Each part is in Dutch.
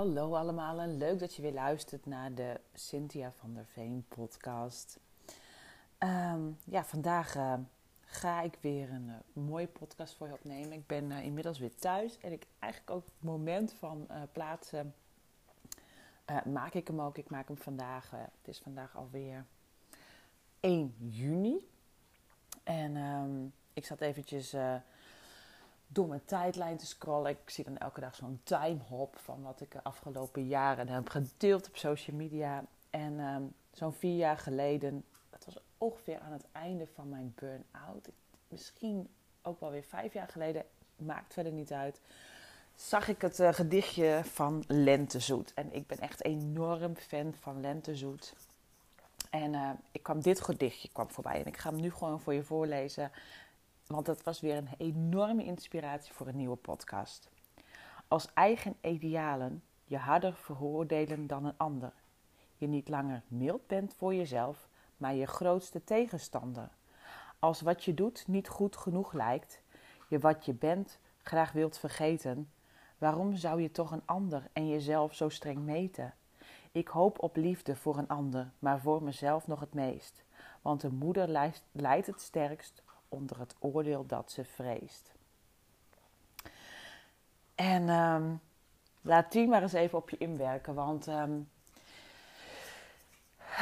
Hallo allemaal en leuk dat je weer luistert naar de Cynthia van der Veen podcast. Ehm, ja, vandaag eh, ga ik weer een uh, mooie podcast voor je opnemen. Ik ben uh, inmiddels weer thuis en ik eigenlijk ook het moment van plaatsen maak ik hem ook. Ik maak hem vandaag, het is vandaag alweer 1 juni. En ehm, ik zat eventjes door mijn tijdlijn te scrollen. Ik zie dan elke dag zo'n timehop van wat ik de afgelopen jaren heb gedeeld op social media. En um, zo'n vier jaar geleden, dat was ongeveer aan het einde van mijn burn-out. Misschien ook wel weer vijf jaar geleden, maakt verder niet uit. Zag ik het uh, gedichtje van Lentezoet. En ik ben echt enorm fan van Lentezoet. En uh, ik kwam dit gedichtje kwam voorbij. En ik ga hem nu gewoon voor je voorlezen. Want dat was weer een enorme inspiratie voor een nieuwe podcast. Als eigen idealen je harder veroordelen dan een ander. Je niet langer mild bent voor jezelf, maar je grootste tegenstander. Als wat je doet niet goed genoeg lijkt, je wat je bent graag wilt vergeten, waarom zou je toch een ander en jezelf zo streng meten? Ik hoop op liefde voor een ander, maar voor mezelf nog het meest. Want de moeder lijdt het sterkst onder het oordeel dat ze vreest. En um, laat die maar eens even op je inwerken, want um,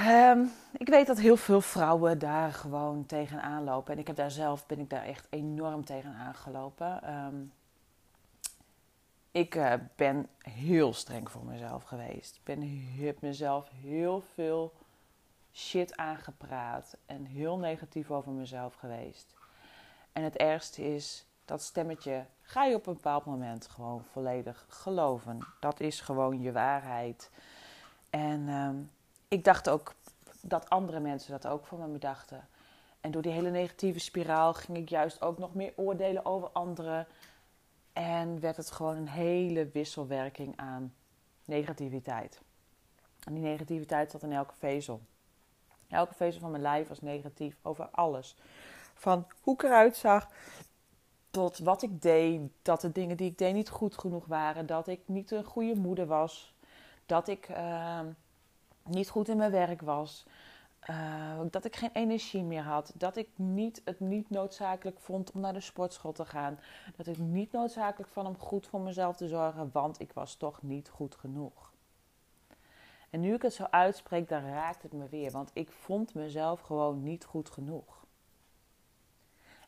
um, ik weet dat heel veel vrouwen daar gewoon tegenaan lopen. En ik heb daar zelf, ben ik daar echt enorm tegenaan gelopen. ik uh, ben heel streng voor mezelf geweest. Ik ben, heb mezelf heel veel shit aangepraat en heel negatief over mezelf geweest. En het ergste is, dat stemmetje ga je op een bepaald moment gewoon volledig geloven. Dat is gewoon je waarheid. En ehm, ik dacht ook dat andere mensen dat ook van me dachten. En door die hele negatieve spiraal ging ik juist ook nog meer oordelen over anderen. En werd het gewoon een hele wisselwerking aan negativiteit. En die negativiteit zat in elke vezel. Elke vezel van mijn lijf was negatief over alles. Van hoe ik eruit zag, tot wat ik deed. Dat de dingen die ik deed niet goed genoeg waren. Dat ik niet een goede moeder was. Dat ik uh, niet goed in mijn werk was. Uh, dat ik geen energie meer had. Dat ik niet, het niet noodzakelijk vond om naar de sportschool te gaan. Dat ik niet noodzakelijk van om goed voor mezelf te zorgen, want ik was toch niet goed genoeg. En nu ik het zo uitspreek, dan raakt het me weer. Want ik vond mezelf gewoon niet goed genoeg.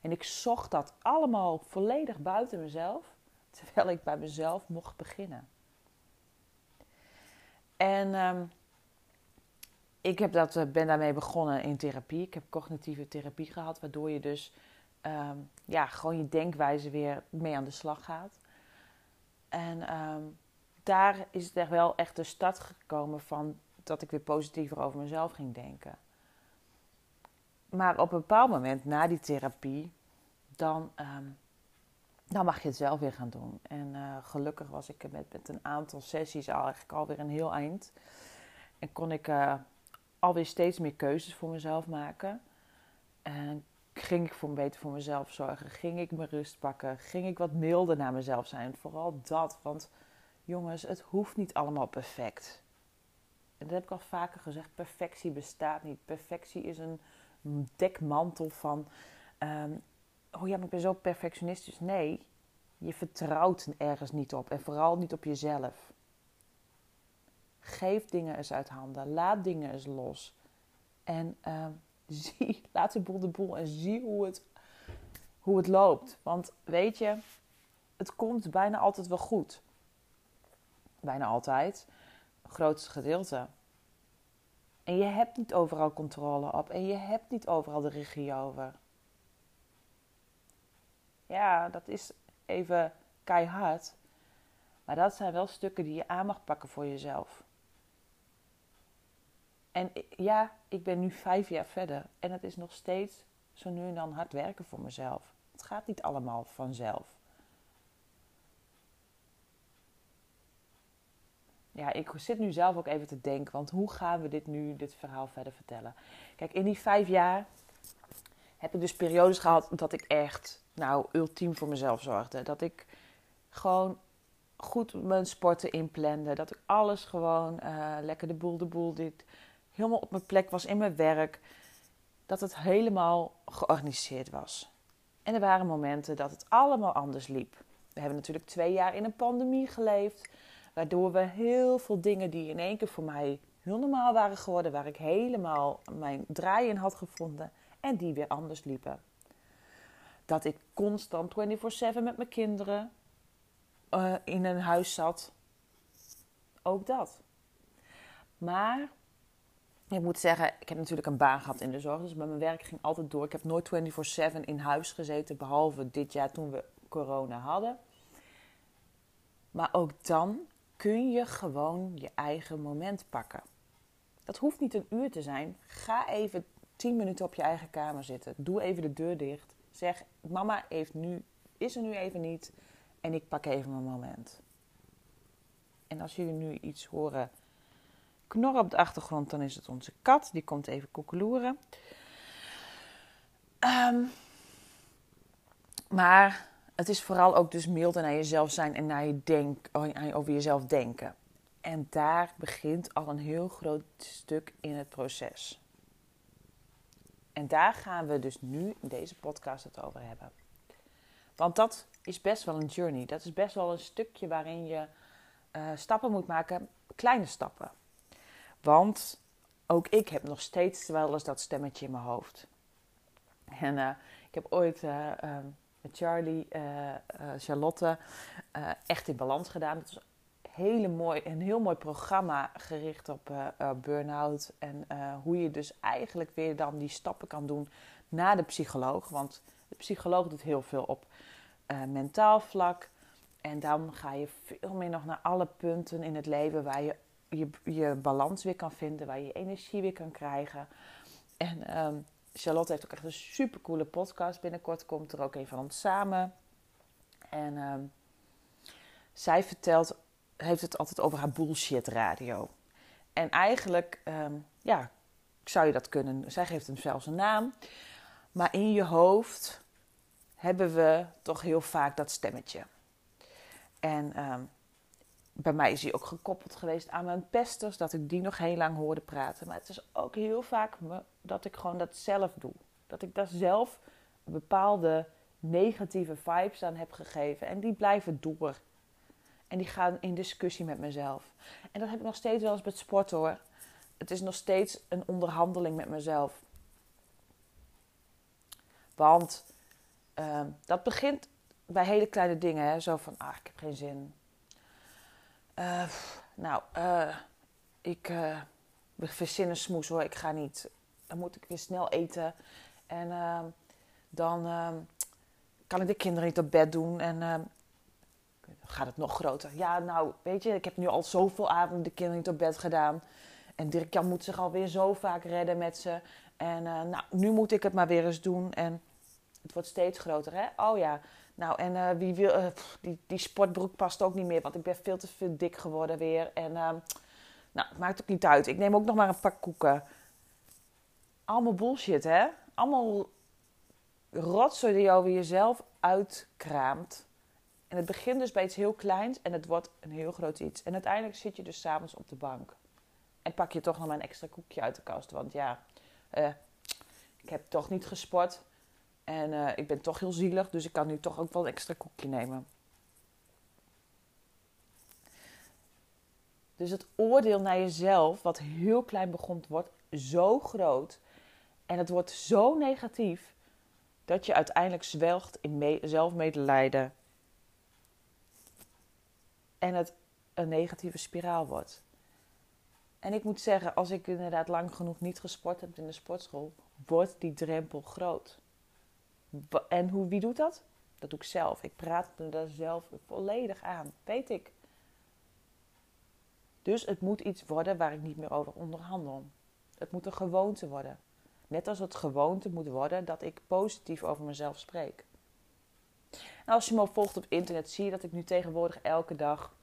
En ik zocht dat allemaal volledig buiten mezelf, terwijl ik bij mezelf mocht beginnen. En um, ik heb dat, uh, ben daarmee begonnen in therapie. Ik heb cognitieve therapie gehad, waardoor je dus um, ja, gewoon je denkwijze weer mee aan de slag gaat. En um, daar is het echt wel echt de start gekomen van dat ik weer positiever over mezelf ging denken. Maar op een bepaald moment na die therapie, dan, um, dan mag je het zelf weer gaan doen. En uh, gelukkig was ik met, met een aantal sessies al eigenlijk alweer een heel eind. En kon ik uh, alweer steeds meer keuzes voor mezelf maken. En ging ik voor beter voor mezelf zorgen. Ging ik mijn rust pakken. Ging ik wat milder naar mezelf zijn. Vooral dat. Want jongens, het hoeft niet allemaal perfect. En dat heb ik al vaker gezegd. Perfectie bestaat niet. Perfectie is een dekmantel van um, oh ja, maar ik ben zo perfectionistisch. Nee, je vertrouwt ergens niet op en vooral niet op jezelf. Geef dingen eens uit handen, laat dingen eens los. En uh, zie, laat de boel de boel en zie hoe het, hoe het loopt. Want weet je, het komt bijna altijd wel goed. Bijna altijd. Grootste gedeelte. En je hebt niet overal controle op. En je hebt niet overal de regie over ja, dat is even keihard. Maar dat zijn wel stukken die je aan mag pakken voor jezelf. En ja, ik ben nu vijf jaar verder en het is nog steeds zo nu en dan hard werken voor mezelf. Het gaat niet allemaal vanzelf. Ja, ik zit nu zelf ook even te denken, want hoe gaan we dit nu, dit verhaal verder vertellen? Kijk, in die vijf jaar heb ik dus periodes gehad dat ik echt nou, ultiem voor mezelf zorgde. Dat ik gewoon goed mijn sporten inplande. Dat ik alles gewoon uh, lekker de boel de boel dit helemaal op mijn plek was in mijn werk. Dat het helemaal georganiseerd was. En er waren momenten dat het allemaal anders liep. We hebben natuurlijk twee jaar in een pandemie geleefd. Waardoor we heel veel dingen die in één keer voor mij heel normaal waren geworden. Waar ik helemaal mijn draai in had gevonden. En die weer anders liepen. Dat ik constant 24-7 met mijn kinderen uh, in een huis zat. Ook dat. Maar ik moet zeggen, ik heb natuurlijk een baan gehad in de zorg. Dus mijn werk ging altijd door. Ik heb nooit 24-7 in huis gezeten. Behalve dit jaar toen we corona hadden. Maar ook dan kun je gewoon je eigen moment pakken. Dat hoeft niet een uur te zijn. Ga even 10 minuten op je eigen kamer zitten. Doe even de deur dicht. Zeg: Mama heeft nu, is er nu even niet. En ik pak even mijn moment. En als jullie nu iets horen knorren op de achtergrond, dan is het onze kat. Die komt even koekeloeren. Um, maar het is vooral ook dus milder naar jezelf zijn en naar je denk, over jezelf denken. En daar begint al een heel groot stuk in het proces. En daar gaan we dus nu in deze podcast het over hebben. Want dat is best wel een journey. Dat is best wel een stukje waarin je uh, stappen moet maken, kleine stappen. Want ook ik heb nog steeds wel eens dat stemmetje in mijn hoofd. En uh, ik heb ooit uh, met Charlie, Charlotte, echt in balans gedaan. Het was hele mooi, een heel mooi programma gericht op burn-out. En hoe je dus eigenlijk weer dan die stappen kan doen naar de psycholoog. Want de psycholoog doet heel veel op mentaal vlak. En dan ga je veel meer nog naar alle punten in het leven waar je je, je balans weer kan vinden, waar je, energie weer kan krijgen. En um, Charlotte heeft ook echt een super coole podcast. Binnenkort komt er ook een van ons samen. En um, zij vertelt, heeft het altijd over haar bullshit radio. En eigenlijk, um, ja, zou je dat kunnen. Zij geeft hem zelfs een naam. Maar in je hoofd hebben we toch heel vaak dat stemmetje. En um, bij mij is hij ook gekoppeld geweest aan mijn pesters, dat ik die nog heel lang hoorde praten. Maar het is ook heel vaak dat ik gewoon dat zelf doe. Dat ik daar zelf bepaalde negatieve vibes aan heb gegeven. En die blijven door. En die gaan in discussie met mezelf. En dat heb ik nog steeds wel eens met sport hoor. Het is nog steeds een onderhandeling met mezelf. Want uh, dat begint bij hele kleine dingen. Hè? Zo van, ah, ik heb geen zin. Uh, nou, uh, ik uh, verzin een smoes hoor, ik ga niet. Dan moet ik weer snel eten. En ehm, dan ehm, kan ik de kinderen niet op bed doen. En ehm, gaat het nog groter. Ja, nou, weet je, ik heb nu al zoveel avonden de kinderen niet op bed gedaan. En Dirk-Jan moet zich alweer zo vaak redden met ze. En nou, nu moet ik het maar weer eens doen. En het wordt steeds groter, hè? Oh ja, nou en uh, wie wil, uh, die, die sportbroek past ook niet meer, want ik ben veel te veel dik geworden weer. En nou, maakt ook niet uit. Ik neem ook nog maar een pak koeken. Allemaal bullshit, hè? Allemaal rotzooi die je over jezelf uitkraamt. En het begint dus bij iets heel kleins en het wordt een heel groot iets. En uiteindelijk zit je dus s'avonds op de bank. En pak je toch nog maar een extra koekje uit de kast. Want ja, ik heb toch niet gesport. En uh, ik ben toch heel zielig, dus ik kan nu toch ook wel een extra koekje nemen. Dus het oordeel naar jezelf, wat heel klein begon, wordt zo groot. En het wordt zo negatief dat je uiteindelijk zwelgt in zelfmedelijden. En het een negatieve spiraal wordt. En ik moet zeggen, als ik inderdaad lang genoeg niet gesport heb in de sportschool, wordt die drempel groot. En hoe, wie doet dat? Dat doe ik zelf. Ik praat me daar zelf volledig aan. Weet ik. Dus het moet iets worden waar ik niet meer over onderhandel. Het moet een gewoonte worden. Net als het gewoonte moet worden dat ik positief over mezelf spreek. En als je me volgt op internet, zie je dat ik nu tegenwoordig elke dag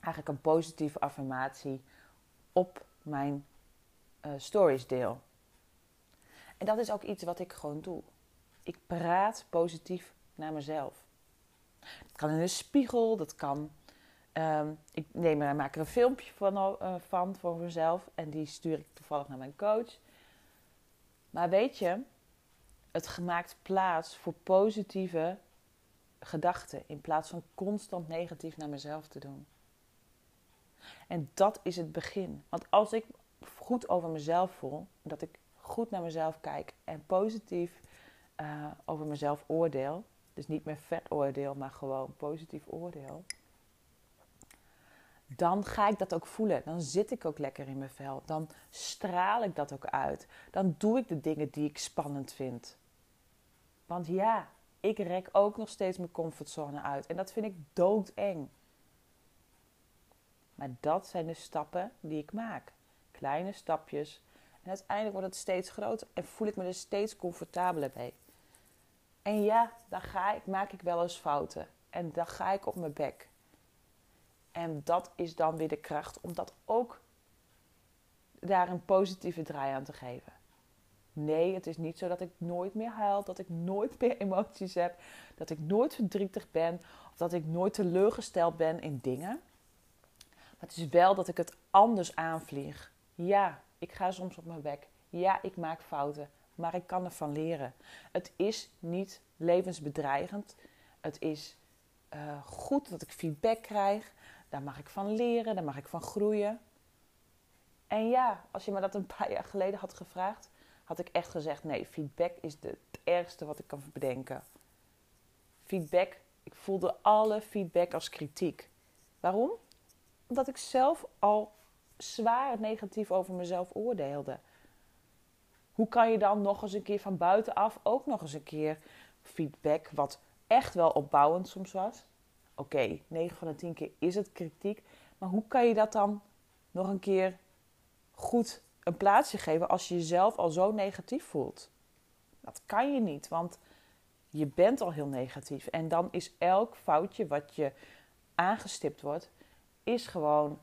eigenlijk een positieve affirmatie op mijn uh, stories deel. En dat is ook iets wat ik gewoon doe. Ik praat positief naar mezelf. Dat kan in een spiegel, dat kan Ehm, ik neem er, maak er een filmpje van, uh, van voor mezelf en die stuur ik toevallig naar mijn coach. Maar weet je, het maakt plaats voor positieve gedachten in plaats van constant negatief naar mezelf te doen. En dat is het begin. Want als ik goed over mezelf voel, dat ik goed naar mezelf kijk en positief uh, over mezelf oordeel, dus niet meer veroordeel, maar gewoon positief oordeel, dan ga ik dat ook voelen. Dan zit ik ook lekker in mijn vel. Dan straal ik dat ook uit. Dan doe ik de dingen die ik spannend vind. Want ja, ik rek ook nog steeds mijn comfortzone uit. En dat vind ik doodeng. Maar dat zijn de stappen die ik maak. Kleine stapjes. En uiteindelijk wordt het steeds groter en voel ik me er steeds comfortabeler bij. En ja, dan ga ik, maak ik wel eens fouten. En dan ga ik op mijn bek. En dat is dan weer de kracht om dat ook daar een positieve draai aan te geven. Nee, het is niet zo dat ik nooit meer huil, dat ik nooit meer emoties heb, dat ik nooit verdrietig ben of dat ik nooit teleurgesteld ben in dingen. Maar het is wel dat ik het anders aanvlieg. Ja, ik ga soms op mijn bek. Ja, ik maak fouten, maar ik kan ervan leren. Het is niet levensbedreigend. Het is uh, goed dat ik feedback krijg. Daar mag ik van leren, daar mag ik van groeien. En ja, als je me dat een paar jaar geleden had gevraagd, had ik echt gezegd: nee, feedback is het ergste wat ik kan bedenken. Feedback, ik voelde alle feedback als kritiek. Waarom? Omdat ik zelf al zwaar negatief over mezelf oordeelde. Hoe kan je dan nog eens een keer van buitenaf ook nog eens een keer feedback, wat echt wel opbouwend soms was? Oké, okay, 9 van de 10 keer is het kritiek, maar hoe kan je dat dan nog een keer goed een plaatsje geven als je jezelf al zo negatief voelt? Dat kan je niet, want je bent al heel negatief. En dan is elk foutje wat je aangestipt wordt, is gewoon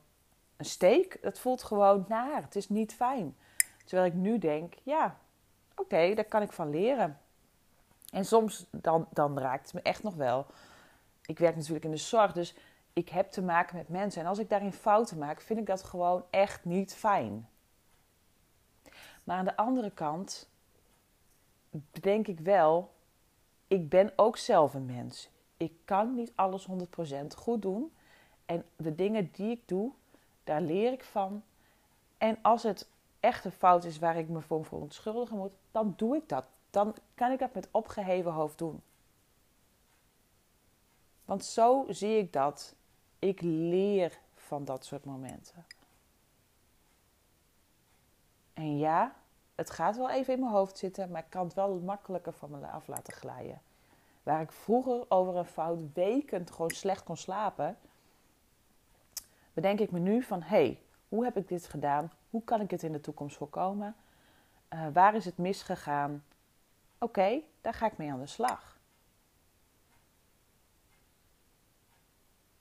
een steek. Het voelt gewoon naar. Het is niet fijn. Terwijl ik nu denk, ja, oké, daar kan ik van leren. En soms dan, dan raakt het me echt nog wel. Ik werk natuurlijk in de zorg, dus ik heb te maken met mensen. En als ik daarin fouten maak, vind ik dat gewoon echt niet fijn. Maar aan de andere kant denk ik wel, ik ben ook zelf een mens. Ik kan niet alles 100% goed doen. En de dingen die ik doe, daar leer ik van. En als het echt een fout is waar ik me voor verontschuldigen moet, dan doe ik dat. Dan kan ik dat met opgeheven hoofd doen. Want zo zie ik dat. Ik leer van dat soort momenten. En ja, het gaat wel even in mijn hoofd zitten, maar ik kan het wel makkelijker van me af laten glijden. Waar ik vroeger over een fout wekend gewoon slecht kon slapen, bedenk ik me nu van hé, hey, hoe heb ik dit gedaan? Hoe kan ik het in de toekomst voorkomen? Uh, waar is het misgegaan? Oké, daar ga ik mee aan de slag.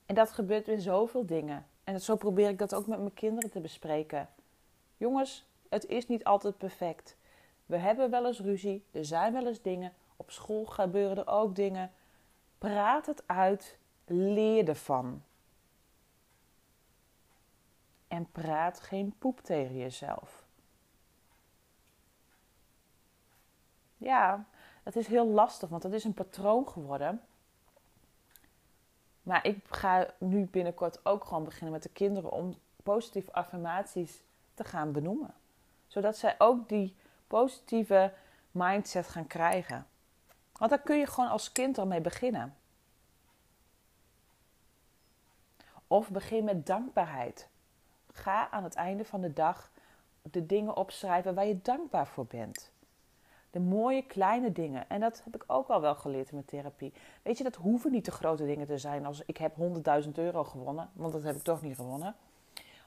En dat gebeurt in zoveel dingen. En zo probeer ik dat ook met mijn kinderen te bespreken. Jongens, het is niet altijd perfect. We hebben wel eens ruzie, er zijn wel eens dingen. Op school gebeuren er ook dingen. Praat het uit, leer ervan. En praat geen poep tegen jezelf. Ja, dat is heel lastig, want dat is een patroon geworden. Maar ik ga nu binnenkort ook gewoon beginnen met de kinderen om positieve affirmaties te gaan benoemen. Zodat zij ook die positieve mindset gaan krijgen. Want daar kun je gewoon als kind al mee beginnen. Of begin met dankbaarheid. Ga aan het einde van de dag de dingen opschrijven waar je dankbaar voor bent. De mooie kleine dingen. En dat heb ik ook al wel geleerd in mijn therapie. Weet je, dat hoeven niet de grote dingen te zijn als ik heb 100.000 euro gewonnen. Want dat heb ik toch niet gewonnen.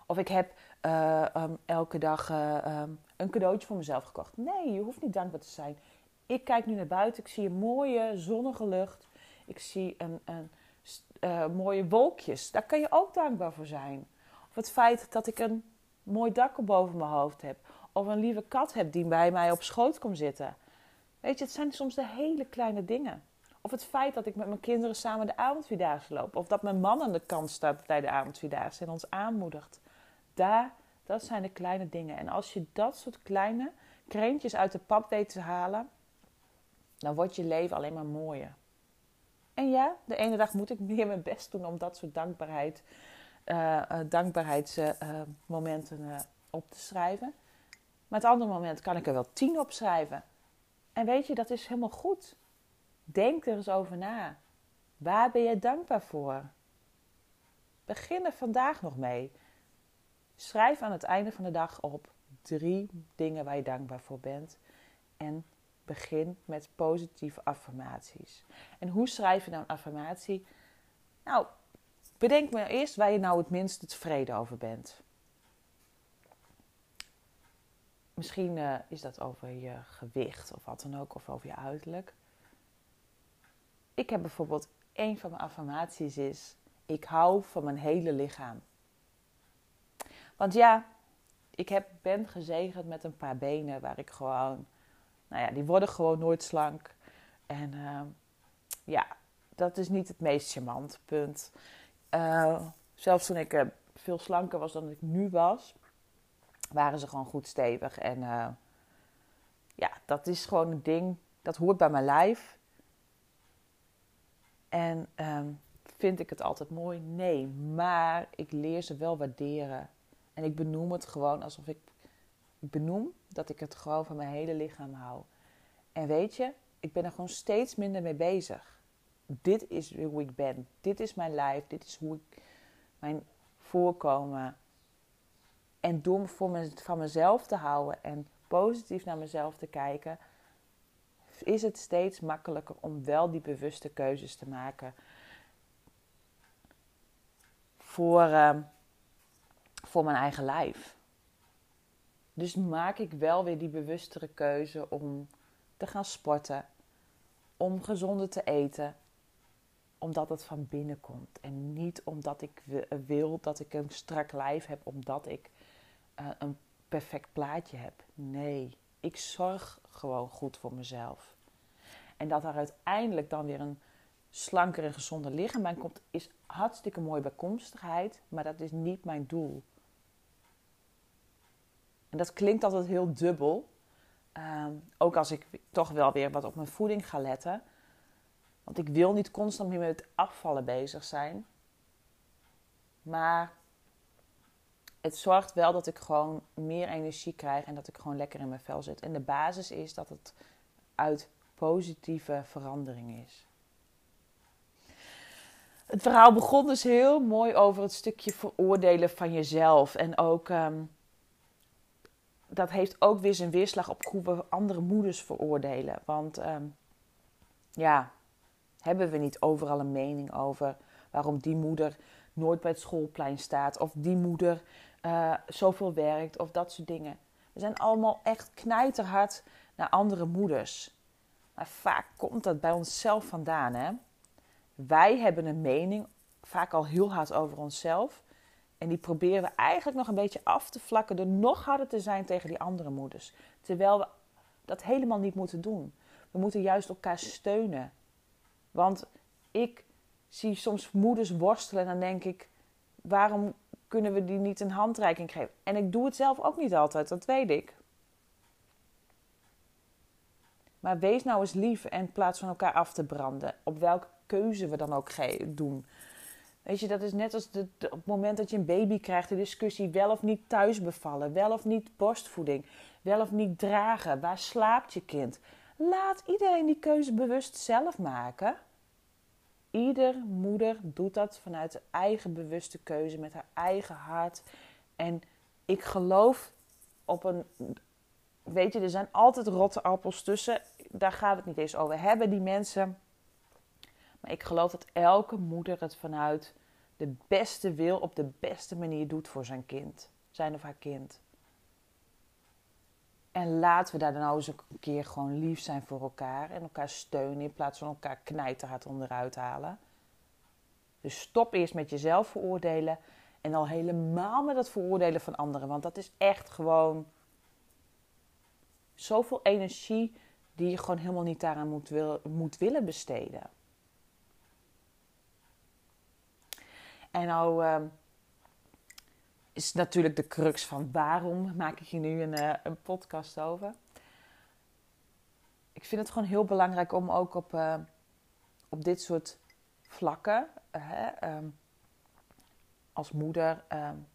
Of ik heb uh, um, elke dag uh, um, een cadeautje voor mezelf gekocht. Nee, je hoeft niet dankbaar te zijn. Ik kijk nu naar buiten. Ik zie een mooie zonnige lucht. Ik zie een, een uh, mooie wolkjes. Daar kan je ook dankbaar voor zijn. Of het feit dat ik een mooi dak boven mijn hoofd heb. Of een lieve kat heb die bij mij op schoot komt zitten. Weet je, het zijn soms de hele kleine dingen. Of het feit dat ik met mijn kinderen samen de avondvierdaagse loop. Of dat mijn man aan de kant staat bij de avondvierdaagse en ons aanmoedigt. Daar, dat zijn de kleine dingen. En als je dat soort kleine kreentjes uit de pap weet te halen, dan wordt je leven alleen maar mooier. En ja, de ene dag moet ik meer mijn best doen om dat soort dankbaarheid, uh, uh, dankbaarheidsmomenten uh, op te schrijven. Maar het andere moment kan ik er wel tien opschrijven. En weet je, dat is helemaal goed. Denk er eens over na. Waar ben je dankbaar voor? Begin er vandaag nog mee. Schrijf aan het einde van de dag op drie dingen waar je dankbaar voor bent. En begin met positieve affirmaties. En hoe schrijf je nou een affirmatie? Nou, bedenk maar eerst waar je nou het minst tevreden over bent. Misschien uh, is dat over je gewicht of wat dan ook, of over je uiterlijk. Ik heb bijvoorbeeld een van mijn affirmaties is: ik hou van mijn hele lichaam. Want ja, ik heb, ben gezegend met een paar benen waar ik gewoon, nou ja, die worden gewoon nooit slank. En uh, ja, dat is niet het meest charmant, punt. Uh, zelfs toen ik uh, veel slanker was dan ik nu was, waren ze gewoon goed stevig. En uh, ja, dat is gewoon een ding, dat hoort bij mijn lijf. En um, vind ik het altijd mooi? Nee, maar ik leer ze wel waarderen. En ik benoem het gewoon alsof ik, ik benoem dat ik het gewoon van mijn hele lichaam hou. En weet je, ik ben er gewoon steeds minder mee bezig. Dit is hoe ik ben. Dit is mijn lijf. Dit is hoe ik mijn voorkomen en door voor me, van mezelf te houden en positief naar mezelf te kijken, is het steeds makkelijker om wel die bewuste keuzes te maken voor, uh, voor mijn eigen lijf. Dus maak ik wel weer die bewustere keuze om te gaan sporten, om gezonder te eten, omdat het van binnen komt. En niet omdat ik wil dat ik een strak lijf heb, omdat ik uh, een perfect plaatje heb. Nee, ik zorg gewoon goed voor mezelf. En dat er uiteindelijk dan weer een slanker en gezonder lichaam bij komt, is hartstikke mooi bijkomstigheid, maar dat is niet mijn doel. En dat klinkt altijd heel dubbel. Um, ook als ik toch wel weer wat op mijn voeding ga letten. Want ik wil niet constant meer met afvallen bezig zijn. Maar het zorgt wel dat ik gewoon meer energie krijg en dat ik gewoon lekker in mijn vel zit. En de basis is dat het uit positieve verandering is. Het verhaal begon dus heel mooi over het stukje veroordelen van jezelf. En ook, um, dat heeft ook weer zijn weerslag op hoe we andere moeders veroordelen. Want um, ja, hebben we niet overal een mening over waarom die moeder nooit bij het schoolplein staat. Of die moeder uh, zoveel werkt of dat soort dingen. We zijn allemaal echt knijterhard naar andere moeders. Maar vaak komt dat bij onszelf vandaan. Hè? Wij hebben een mening, vaak al heel hard over onszelf. En die proberen we eigenlijk nog een beetje af te vlakken door nog harder te zijn tegen die andere moeders. Terwijl we dat helemaal niet moeten doen. We moeten juist elkaar steunen. Want ik zie soms moeders worstelen en dan denk ik: waarom kunnen we die niet een handreiking geven? En ik doe het zelf ook niet altijd, dat weet ik. Maar wees nou eens lief en in plaats van elkaar af te branden. Op welke keuze we dan ook doen. Weet je, dat is net als de, op het moment dat je een baby krijgt, de discussie wel of niet thuis bevallen, wel of niet borstvoeding, wel of niet dragen, waar slaapt je kind. Laat iedereen die keuze bewust zelf maken. Ieder moeder doet dat vanuit de eigen bewuste keuze, met haar eigen hart. En ik geloof op een. Weet je, er zijn altijd rotte appels tussen. Daar gaat het niet eens over hebben, die mensen. Maar ik geloof dat elke moeder het vanuit de beste wil op de beste manier doet voor zijn kind. Zijn of haar kind. En laten we daar dan nou eens een keer gewoon lief zijn voor elkaar en elkaar steunen in plaats van elkaar knijterhard onderuit halen. Dus stop eerst met jezelf veroordelen en al helemaal met het veroordelen van anderen, want dat is echt gewoon zoveel energie die je gewoon helemaal niet daaraan moet, wil, moet willen besteden. En nou uh, is natuurlijk de crux van waarom maak ik hier nu een, uh, een podcast over. Ik vind het gewoon heel belangrijk om ook op, uh, op dit soort vlakken, um, als moeder, um,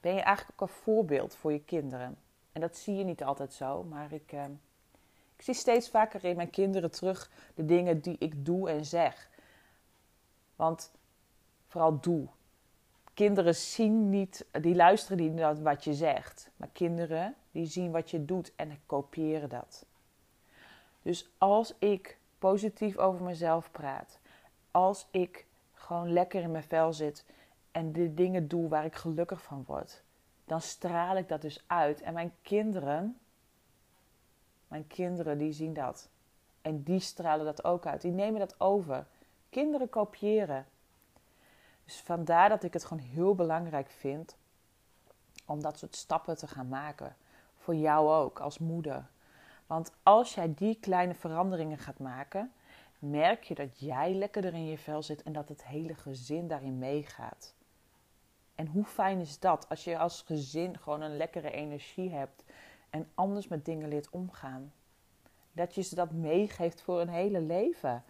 ben je eigenlijk ook een voorbeeld voor je kinderen. En dat zie je niet altijd zo, maar ik, uh, ik zie steeds vaker in mijn kinderen terug de dingen die ik doe en zeg. Want vooral doe. Kinderen zien niet, die luisteren niet naar wat je zegt. Maar kinderen die zien wat je doet en kopiëren dat. Dus als ik positief over mezelf praat, als ik gewoon lekker in mijn vel zit en de dingen doe waar ik gelukkig van word, dan straal ik dat dus uit. En mijn kinderen, mijn kinderen die zien dat. En die stralen dat ook uit. Die nemen dat over. Kinderen kopiëren. Dus vandaar dat ik het gewoon heel belangrijk vind om dat soort stappen te gaan maken. Voor jou ook als moeder. Want als jij die kleine veranderingen gaat maken, merk je dat jij lekkerder in je vel zit en dat het hele gezin daarin meegaat. En hoe fijn is dat als je als gezin gewoon een lekkere energie hebt en anders met dingen leert omgaan? Dat je ze dat meegeeft voor een hele leven.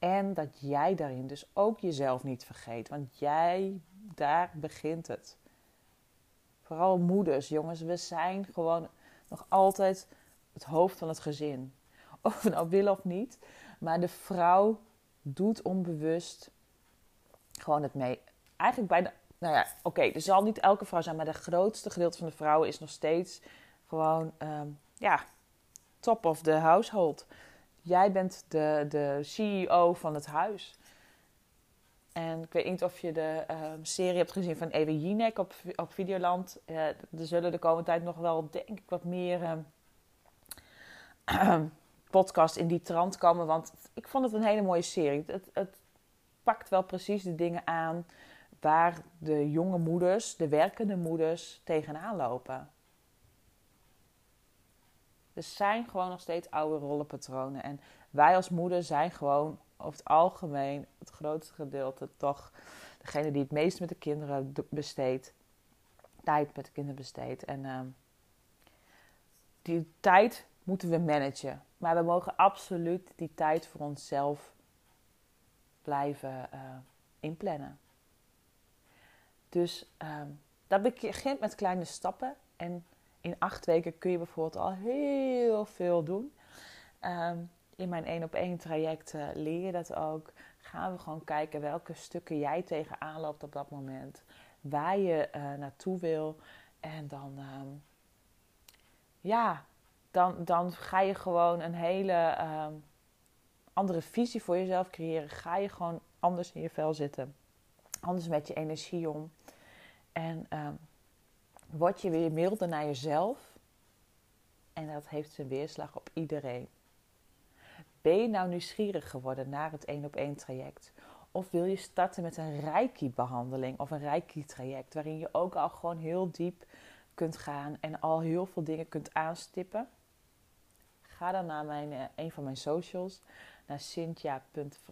En dat jij daarin dus ook jezelf niet vergeet. Want jij, daar begint het. Vooral moeders, jongens, we zijn gewoon nog altijd het hoofd van het gezin. Of we nou willen of niet. Maar de vrouw doet onbewust gewoon het mee. Eigenlijk bijna, nou ja, oké, er zal niet elke vrouw zijn, maar de grootste gedeelte van de vrouwen is nog steeds gewoon, um, ja, top of the household. Jij bent de, de CEO van het huis. En ik weet niet of je de um, serie hebt gezien van Ewe Jinek op, op Videoland. Uh, er zullen de komende tijd nog wel, denk ik, wat meer um, podcast in die trant komen. Want ik vond het een hele mooie serie. Het, het pakt wel precies de dingen aan waar de jonge moeders, de werkende moeders, tegenaan lopen. Er zijn gewoon nog steeds oude rollenpatronen. En wij als moeder zijn gewoon over het algemeen het grootste gedeelte toch degene die het meest met de kinderen besteedt. Tijd met de kinderen besteedt. En uh, die tijd moeten we managen. Maar we mogen absoluut die tijd voor onszelf blijven uh, inplannen. Dus uh, dat begint met kleine stappen. En in acht weken kun je bijvoorbeeld al heel veel doen. Um, in mijn één op één traject uh, leer je dat ook. Gaan we gewoon kijken welke stukken jij tegenaan loopt op dat moment. Waar je uh, naartoe wil. En dan, um, ja, dan, dan ga je gewoon een hele um, andere visie voor jezelf creëren. Ga je gewoon anders in je vel zitten. Anders met je energie om. En word je weer milder naar jezelf. En dat heeft zijn weerslag op iedereen. Ben je nou nieuwsgierig geworden naar het één op één traject? Of wil je starten met een Reiki-behandeling of een Reiki-traject, waarin je ook al gewoon heel diep kunt gaan en al heel veel dingen kunt aanstippen? Ga dan naar mijn, uh, een van mijn socials, naar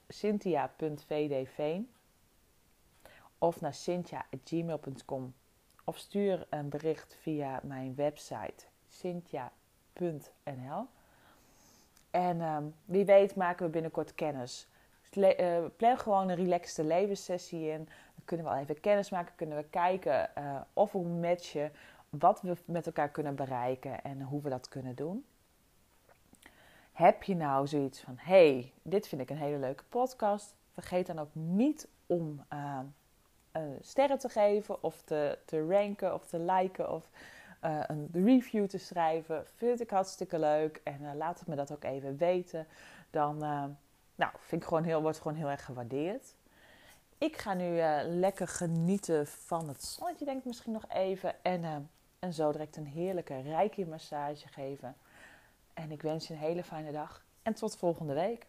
cynthia.vdv of naar cynthia.gmail.com of stuur een bericht via mijn website cynthia.nl. En um, wie weet maken we binnenkort kennis. Dus uh, plan gewoon een relaxte levenssessie in. Dan kunnen we al even kennis maken. Kunnen we kijken uh, of we matchen. Wat we met elkaar kunnen bereiken. En hoe we dat kunnen doen. Heb je nou zoiets van... hey, dit vind ik een hele leuke podcast. Vergeet dan ook niet om uh, sterren te geven. Of te, te ranken. Of te liken. Of uh, een review te schrijven. Vind ik hartstikke leuk. En uh, laat het me dat ook even weten. Dan uh, nou, vind ik gewoon heel, wordt gewoon heel erg gewaardeerd. Ik ga nu lekker genieten van het zonnetje, denk ik misschien nog even. En, en zo direct een heerlijke reiki massage geven. En ik wens je een hele fijne dag. En tot volgende week.